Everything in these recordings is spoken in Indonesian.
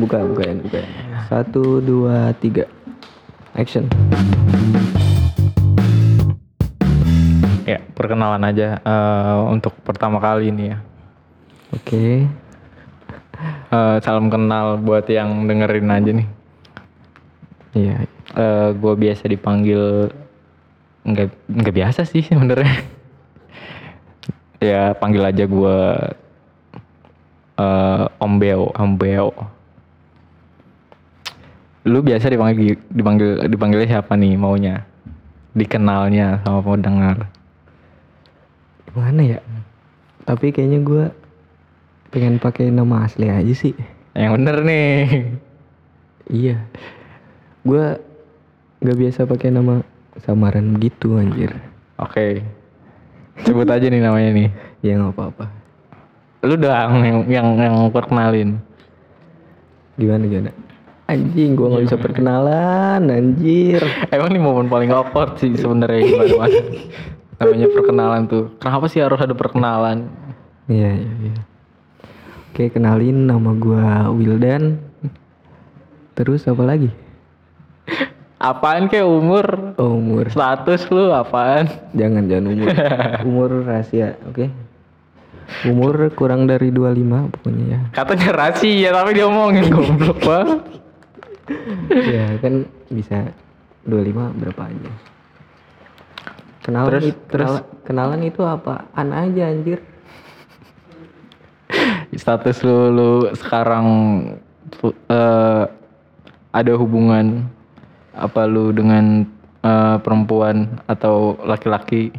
Buka, bukain, bukain. Satu, dua, tiga. Action. Ya, perkenalan aja eh, untuk pertama kali ini ya. Oke. Eh, salam kenal buat yang dengerin aja nih. Iya. Eh gue biasa dipanggil nggak nggak biasa sih sebenarnya. ya panggil aja gue eh Om Beo, Om Beo. Lu biasa dipanggil dipanggil dipanggilnya siapa nih maunya? Dikenalnya sama pendengar. Gimana ya? Tapi kayaknya gua pengen pakai nama asli aja sih. Yang bener nih. Iya. Gua nggak biasa pakai nama samaran gitu anjir. Oke. Sebut aja nih namanya nih. Ya nggak apa-apa. Lu dong yang yang, yang perkenalin. Gimana gimana? Anjing, gua nggak bisa perkenalan, anjir. Emang nih momen paling awkward sih sebenarnya gimana mas? Namanya perkenalan tuh. Kenapa sih harus ada perkenalan? Iya, iya, iya. Oke, kenalin nama gua Wildan. Terus apa lagi? Apaan kayak umur? Oh, umur. Status lu apaan? Jangan, jangan umur. umur rahasia, oke? Umur kurang dari 25 pokoknya ya. Katanya rahasia tapi dia omongin goblok banget. Ya kan bisa 25 berapa aja. Kenalan Terus- it- kenala- kenalan itu apaan aja anjir? Status lu, lu sekarang eh, ada hubungan apa lu dengan eh, perempuan atau laki-laki?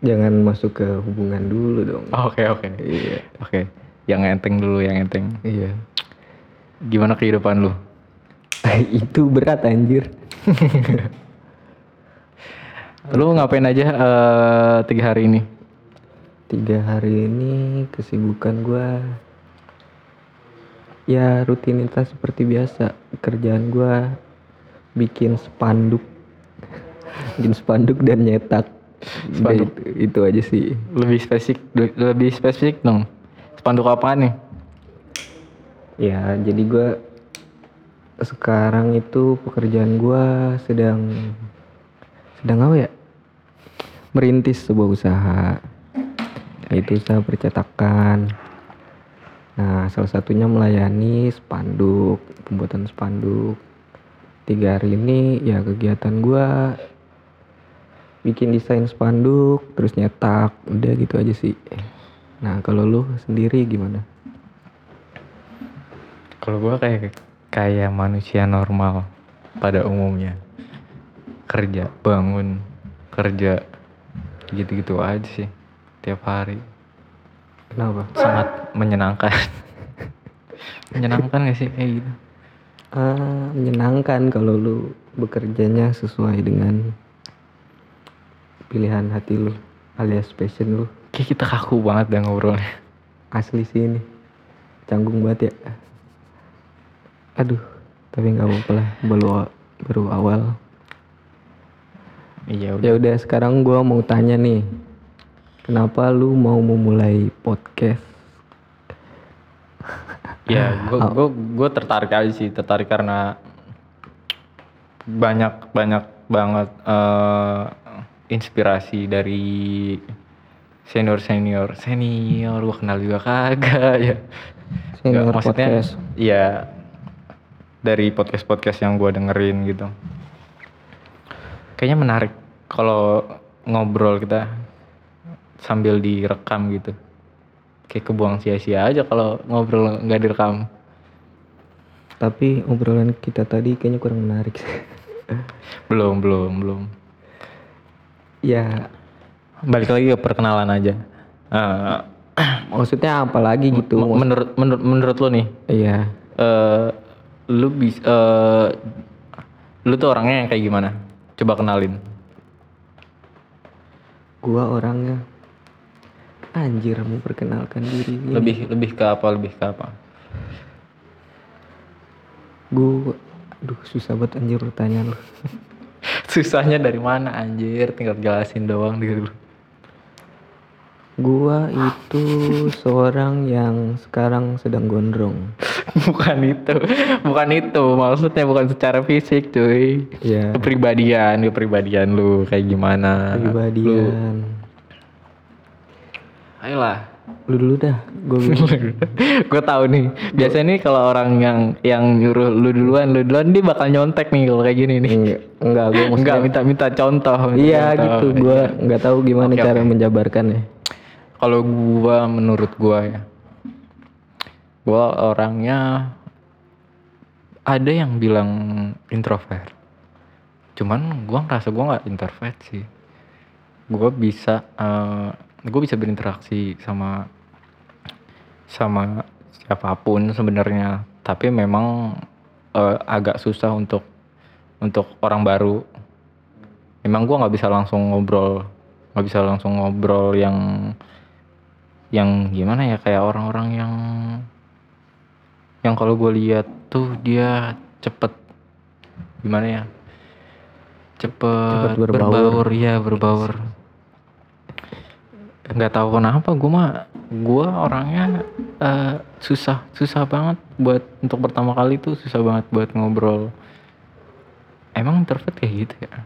Jangan masuk ke hubungan dulu dong. Oke oke. Iya. Oke. Yang enteng dulu yang enteng. Iya. Gimana kehidupan lu? itu berat anjir. Lu ngapain aja eh, tiga hari ini? Tiga hari ini kesibukan gua ya rutinitas seperti biasa. Kerjaan gua bikin spanduk, bikin spanduk dan nyetak. Udah Spanduk. itu, itu aja sih. Lebih spesifik, lebih spesifik dong. Spanduk apaan nih? Ya jadi gua sekarang itu pekerjaan gua sedang sedang apa ya? Merintis sebuah usaha. Itu usaha percetakan. Nah, salah satunya melayani spanduk, pembuatan spanduk. Tiga hari ini ya kegiatan gua bikin desain spanduk, terus nyetak, udah gitu aja sih. Nah, kalau lu sendiri gimana? Kalau gua kayak kayak manusia normal pada umumnya. Kerja, bangun, kerja. Gitu-gitu aja sih tiap hari. Kenapa? Sangat menyenangkan. menyenangkan gak sih kayak gitu? Ah, menyenangkan kalau lu bekerjanya sesuai dengan pilihan hati lu alias passion lu Kayak kita kaku banget dah ngobrolnya. asli sih ini canggung banget ya aduh tapi nggak apa-apa lah baru baru awal Iya udah. ya udah sekarang gua mau tanya nih kenapa lu mau memulai podcast Ya, gue gue gue tertarik aja sih, tertarik karena banyak banyak banget eh, inspirasi dari senior senior senior gue kenal juga kagak ya. Senior Nggak, maksudnya, podcast. Iya dari podcast podcast yang gue dengerin gitu. Kayaknya menarik kalau ngobrol kita sambil direkam gitu. Kayak kebuang sia-sia aja kalau ngobrol nggak direkam. Tapi obrolan kita tadi kayaknya kurang menarik. Belum belum belum. Ya. Balik lagi ke perkenalan aja. Eh, maksudnya apa lagi gitu? menurut menurut menurut lo nih? Iya. Eh lu bisa eh lu tuh orangnya yang kayak gimana? Coba kenalin. Gua orangnya anjir mau perkenalkan diri ini. lebih lebih ke apa lebih ke apa? Gua aduh susah banget anjir pertanyaan lu. Susahnya dari mana anjir? Tinggal jelasin doang diri lu Gua itu seorang yang sekarang sedang gondrong. bukan itu. Bukan itu. Maksudnya bukan secara fisik cuy. Ya, kepribadian kepribadian lu kayak gimana? Kepribadian. Lu- ayolah. Lu dulu dah, gue gue tahu nih. Biasanya nih kalau orang yang yang nyuruh lu duluan lu duluan dia bakal nyontek nih kalau kayak gini nih. Enggak, gue enggak minta minta contoh minta Iya contoh. gitu, gue nggak tahu gimana Oke, cara oke. menjabarkannya. Kalau gua menurut gua ya gua orangnya ada yang bilang introvert. Cuman gua ngerasa gua nggak introvert sih. Gua bisa eh, gua bisa berinteraksi sama sama siapa pun sebenarnya. Tapi memang eh, agak susah untuk untuk orang baru. Memang gua nggak bisa langsung ngobrol nggak bisa langsung ngobrol yang yang gimana ya kayak orang-orang yang yang kalau gue lihat tuh dia cepet gimana ya cepet, Cepet berbaur. iya berbaur. Nggak tahu kenapa gue mah gue orangnya eh, susah susah banget buat untuk pertama kali tuh susah banget buat ngobrol. Emang introvert kayak gitu ya?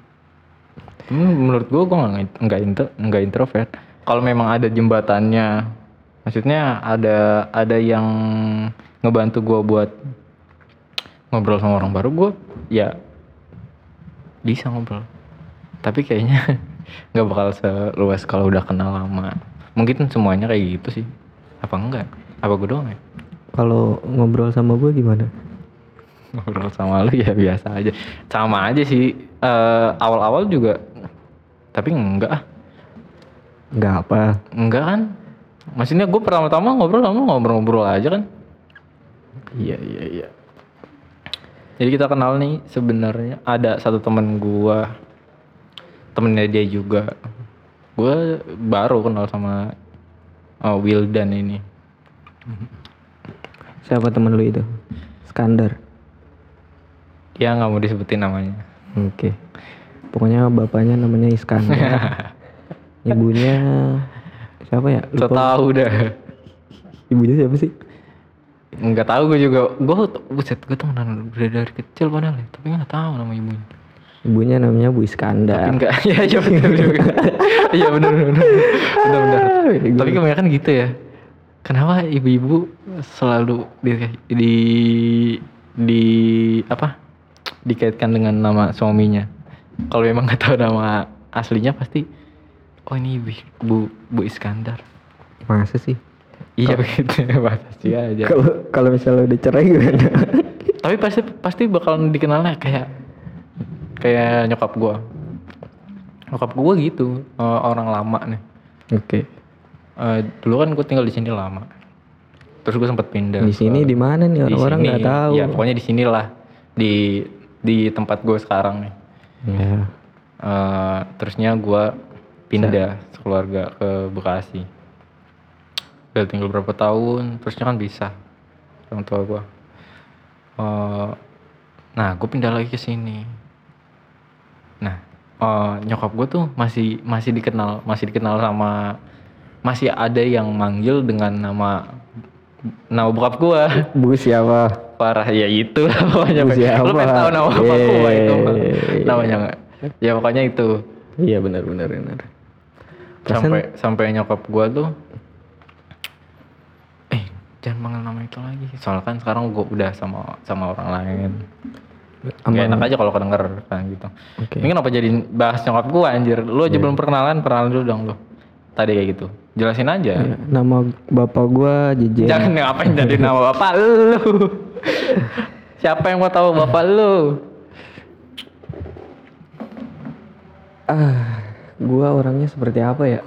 Menurut gue gue nggak nggak intro- nggak introvert kalau memang ada jembatannya maksudnya ada ada yang ngebantu gue buat ngobrol sama orang baru gue ya bisa ngobrol. Tapi kayaknya nggak bakal seluas kalau udah kenal lama. Mungkin semuanya kayak gitu sih. Apa enggak? Apa gue doang ya? Kalau ngobrol sama gue gimana? ngobrol sama lu ya biasa aja. Sama aja sih. Eh, awal-awal juga tapi enggak ah Nggak apa. enggak kan maksudnya gue pertama-tama ngobrol sama ngobrol-ngobrol aja kan iya iya iya jadi kita kenal nih sebenarnya ada satu temen gue temennya dia juga gue baru kenal sama oh, Wildan ini Siapa temen lu itu? Skandar. dia nggak mau disebutin namanya Oke. Pokoknya bapaknya namanya Iskandar. Ibunya siapa ya? so Lupa. tahu dah. Ibunya siapa sih? nggak tahu gue juga. Gue buset gue temenan udah dari kecil padahal ya. Tapi nggak tahu nama ibunya. Ibunya namanya Bu tapi Iskandar. enggak. Ya iya benar juga. Iya benar benar benar. Benar Bego. tapi kebanyakan gitu ya. Kenapa ibu-ibu selalu di di di apa? Dikaitkan dengan nama suaminya? Kalau memang nggak tahu nama aslinya pasti oh ini bu, bu Iskandar Masa sih? iya begitu pasti aja Kalau kalau misalnya udah cerai gimana? tapi pasti pasti bakalan dikenalnya kayak kayak nyokap gua nyokap gua gitu eh, orang lama nih Oke. Eh, dulu kan gue tinggal di sini lama terus gue sempat pindah Di sini di mana nih orang-orang nggak tahu. ya pokoknya di sinilah di di tempat gue sekarang nih Ya. Eh, terusnya gue pindah sekeluarga ke Bekasi udah tinggal berapa tahun terusnya kan bisa orang tua gue Eh, nah gue pindah lagi ke sini nah eh, nyokap gue tuh masih masih dikenal masih dikenal sama masih ada yang manggil dengan nama nama bokap gue Bu siapa? parah ya itu pokoknya Bu siapa? lu pengen tahu nama bapak gua itu mah. Yeay. namanya nggak ya pokoknya itu Iya benar benar benar. Sampai sampai nyokap gua tuh eh jangan manggil nama itu lagi. Soalnya kan sekarang gua udah sama sama orang lain. Sama- Gak enak aja kalau kedenger kan gitu. Oke. ini kenapa jadi bahas nyokap gua anjir? Lu aja belum perkenalan perkenalan dulu dong lu. Tadi kayak gitu. Jelasin aja. Ya, nama bapak gua Jejen. jangan ngapain jadi nama bapak lu? Siapa yang mau tahu bapak lu? Ah, gua orangnya seperti apa ya?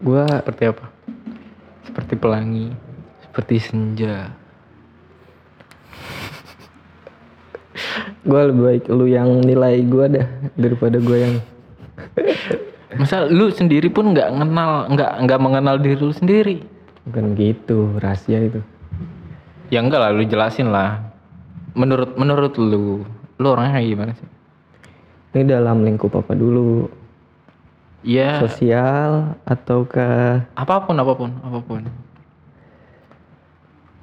Gua seperti apa? Seperti pelangi seperti senja. Gua lebih baik lu yang nilai gua dah daripada gua yang masa lu sendiri pun nggak kenal nggak nggak mengenal diri lu sendiri? Bukan gitu, rahasia itu. ya enggak lah lu jelasin lah. Menurut menurut lu lu orangnya kayak gimana sih Ini dalam lingkup apa dulu? Iya, sosial ataukah apa pun apa pun apa pun.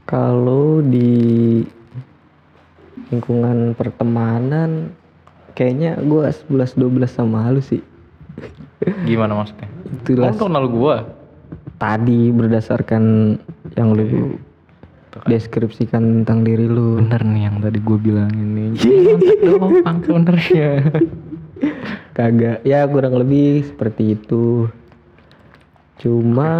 kalau di lingkungan pertemanan kayaknya gua 11 12 sama lu sih. Gimana maksudnya? Itulah Lu kenal gua. tadi berdasarkan yang lu deskripsikan tentang diri lu. Bener nih yang tadi gue bilang ini. doang sebenarnya. Kagak, ya kurang lebih seperti itu. Cuma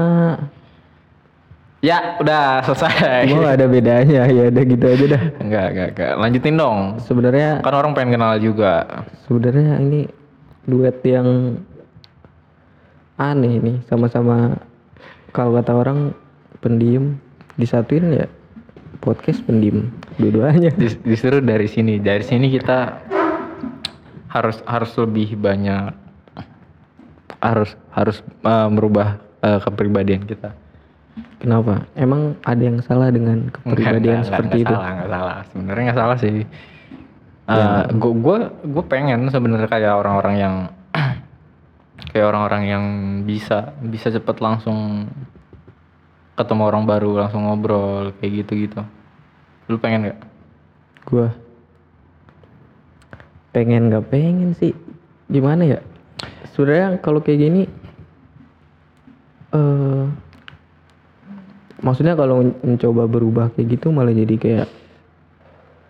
ya, udah selesai. cuma nggak ada bedanya ya udah gitu aja dah. Enggak, enggak, enggak. Lanjutin dong. Sebenarnya Kan orang pengen kenal juga. sebenarnya ini duet yang aneh nih sama-sama kalau kata orang pendiam disatuin ya podcast pendiam dua-duanya. Dis- Justru dari sini, dari sini kita harus harus lebih banyak harus harus uh, merubah uh, kepribadian kita. kenapa? Emang ada yang salah dengan kepribadian Nggak, seperti nggak itu? salah nggak salah. Sebenarnya nggak salah sih. Gue gue gue pengen sebenarnya kayak orang-orang yang kayak orang-orang yang bisa bisa cepet langsung ketemu orang baru langsung ngobrol kayak gitu gitu lu pengen nggak? Gua? Pengen nggak? Pengen sih. Gimana ya? Sebenarnya kalau kayak gini eh maksudnya kalau men- mencoba berubah kayak gitu malah jadi kayak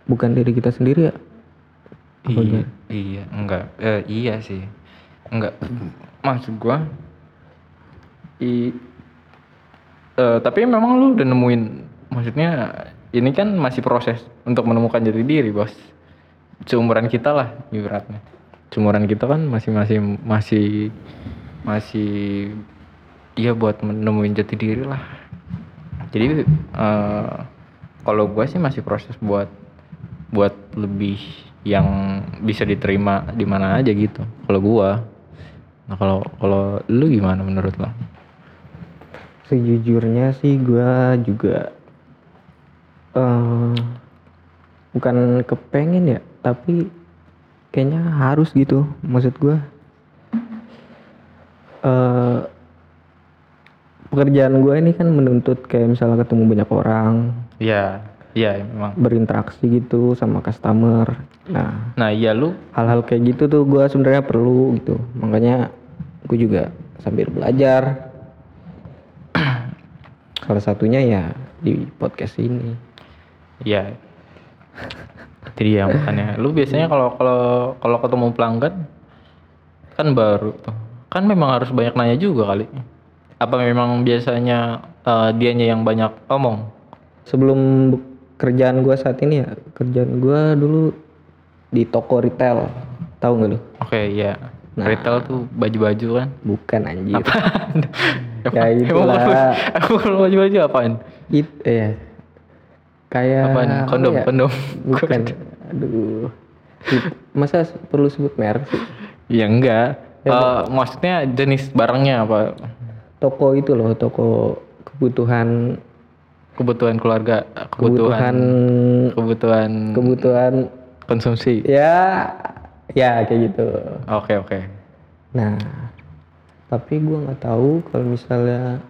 bukan diri kita sendiri ya? Iya gimana? iya enggak. Eh, iya sih. Enggak. Maksud gua i eh, tapi memang lu udah nemuin maksudnya ini kan masih proses untuk menemukan jati diri bos. Seumuran kita lah ibaratnya. Seumuran kita kan masih masih masih masih iya buat menemuin jati diri lah. Jadi eh, kalau gua sih masih proses buat buat lebih yang bisa diterima di mana aja gitu kalau gua. Nah kalau kalau lu gimana menurut lo sejujurnya sih gua juga eh bukan kepengen ya tapi kayaknya harus gitu maksud gua. Eh pekerjaan gua ini kan menuntut kayak misalnya ketemu banyak orang Iya, iya memang. berinteraksi gitu sama customer. Nah Nah, iya lu? hal-hal kayak gitu tuh gua sebenarnya perlu gitu. Makanya gue juga sambil belajar salah satunya ya di podcast ini ya jadi ya makanya lu biasanya kalau kalau kalau ketemu pelanggan kan baru tuh. Kan memang harus banyak nanya juga kali. Apa memang biasanya eh, dianya yang banyak omong? sebelum be- kerjaan gua saat ini ya kerjaan gua dulu di toko retail tahu nggak lu Oke, ya. Nah. Retail tuh baju-baju kan. bukan anjir ya Ya, itulah. Emang kalau baju-baju apaan? it eh kayak Apaan? apa Kondom, ya? kondom. bukan aduh masa perlu sebut merek sih Ya enggak. Eh, maksudnya jenis barangnya apa? toko itu loh toko kebutuhan Kebutuhan keluarga, kebutuhan kebutuhan kebutuhan kebutuhan konsumsi. ya ya kayak gitu Oke, oke. nah tapi gua nggak tahu kalau misalnya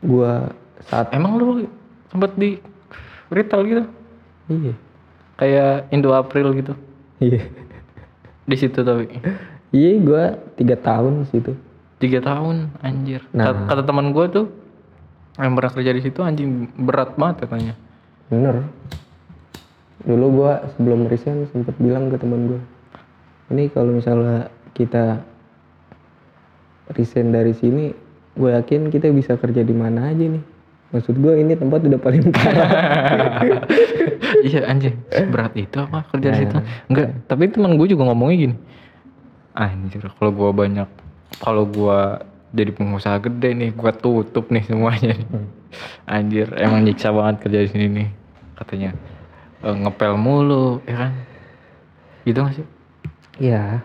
gua saat Emang lu sempat di retail gitu? iya Kayak Indo April gitu. iya Di situ tapi iya gua tiga tahun di situ tiga tahun anjir. Nah. Kata, kata teman gue tuh yang pernah kerja di situ anjing berat banget katanya. bener dulu gua sebelum resign sempet bilang ke teman gua ini kalau misalnya kita resign dari sini gue yakin kita bisa kerja di mana aja nih maksud gua ini tempat udah paling parah iya anjing berat itu apa kerja di Nah. situ? Enggak, tapi teman gue juga ngomongnya gini. Anjir, kalau gua banyak kalau gua jadi pengusaha gede nih, gua tutup nih semuanya nih. Anjir, emang nyiksa banget kerja di sini nih. Katanya "Eh, ngepel mulu, ya kan? Gitu gak sih? Iya.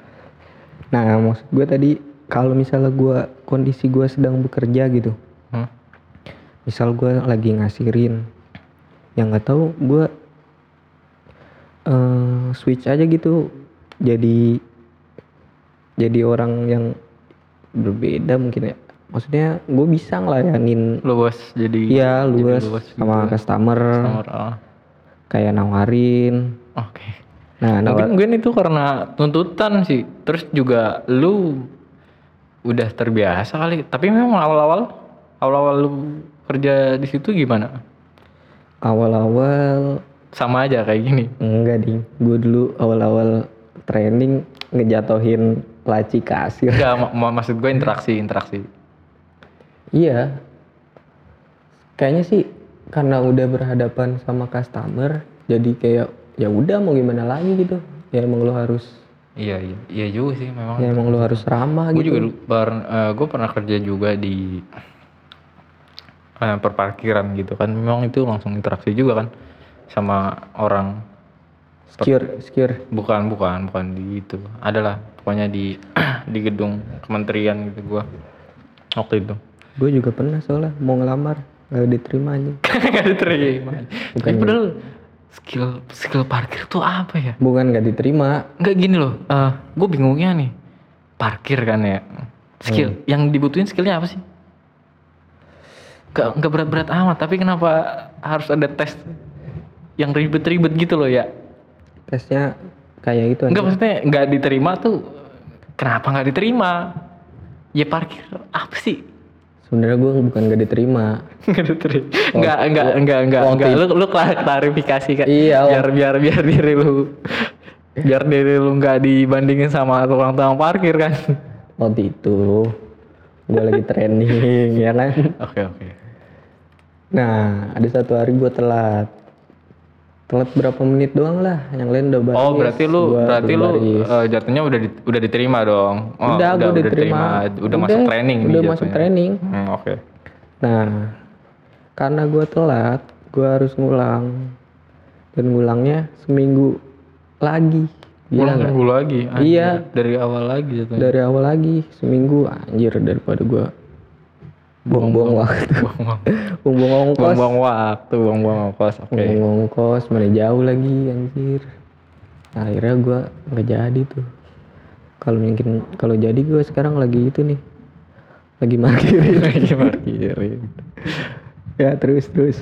Nah, maksud gue tadi kalau misalnya gua kondisi gua sedang bekerja gitu, Hah? misal gua lagi ngasirin, yang nggak tahu gua eh, switch aja gitu, jadi jadi orang yang berbeda mungkin ya maksudnya gue bisa ngelayanin luas jadi iya jadi luas gitu sama ya. customer Customer, ah. kayak nawarin oke nah mungkin mungkin itu karena tuntutan sih. Terus juga lu udah terbiasa kali. Tapi memang awal-awal awal-awal lu kerja di situ gimana? Awal-awal sama aja kayak gini? Enggak ding. Gue dulu awal-awal training ngejatohin laci kasir. Enggak, mak- maksud gue interaksi interaksi. Iya. Kayaknya sih karena udah berhadapan sama customer, jadi kayak ya udah mau gimana lagi gitu. Ya emang lo harus iya iya iya juga sih memang ya emang lo harus ramah gue gitu. juga gue pernah kerja juga di eh, perparkiran gitu kan memang itu langsung interaksi juga kan sama orang Secure, secure. bukan bukan bukan di itu adalah pokoknya di di gedung kementerian gitu gua waktu itu Gue juga pernah soalnya mau ngelamar gak diterima aja. gak diterima tapi padahal skill skill parkir tuh apa ya Bukan gak diterima, nggak gini loh eh gue bingungnya nih parkir kan ya skill yang dibutuhin skillnya apa sih Gak, nggak berat-berat amat tapi kenapa harus ada tes yang ribet-ribet gitu loh ya tesnya kayak gitu aja. Enggak maksudnya nggak diterima tuh kenapa nggak diterima? Ya parkir apa sih? Sebenarnya gue bukan gak diterima. Nggak diterima. Nggak nggak nggak nggak nggak. Lu lu klar- klarifikasi kan? Iya, Biar biar biar diri lu biar diri lu nggak dibandingin sama tukang-tukang parkir kan? Waktu itu gue lagi training ya kan. Oke oke. Nah ada satu hari gue telat. Telat berapa menit doang lah, yang lain udah baris. Oh berarti lu berarti lu eh, jatuhnya udah di- udah diterima dong? Oh, udah, gue udah diterima. terima. Udah, masuk training nih Udah masuk jatuhnya. training. Hmm, Oke. Nah, karena gue telat, gue harus ngulang. Dan ngulangnya seminggu lagi. Gila Ulang nggak? minggu lagi. anjir. Iya. Dari awal lagi jatuhnya. Dari awal lagi, seminggu anjir daripada gue buang-buang waktu. Buang-buang. Ongkos. buang-buang waktu, buang-buang ongkos. Oke. Buang-buang ongkos, mana jauh lagi anjir. Nah, akhirnya gue nggak jadi tuh. Kalau mungkin kalau jadi gue sekarang lagi itu nih. Lagi markirin. Lagi parkirin. ya terus terus.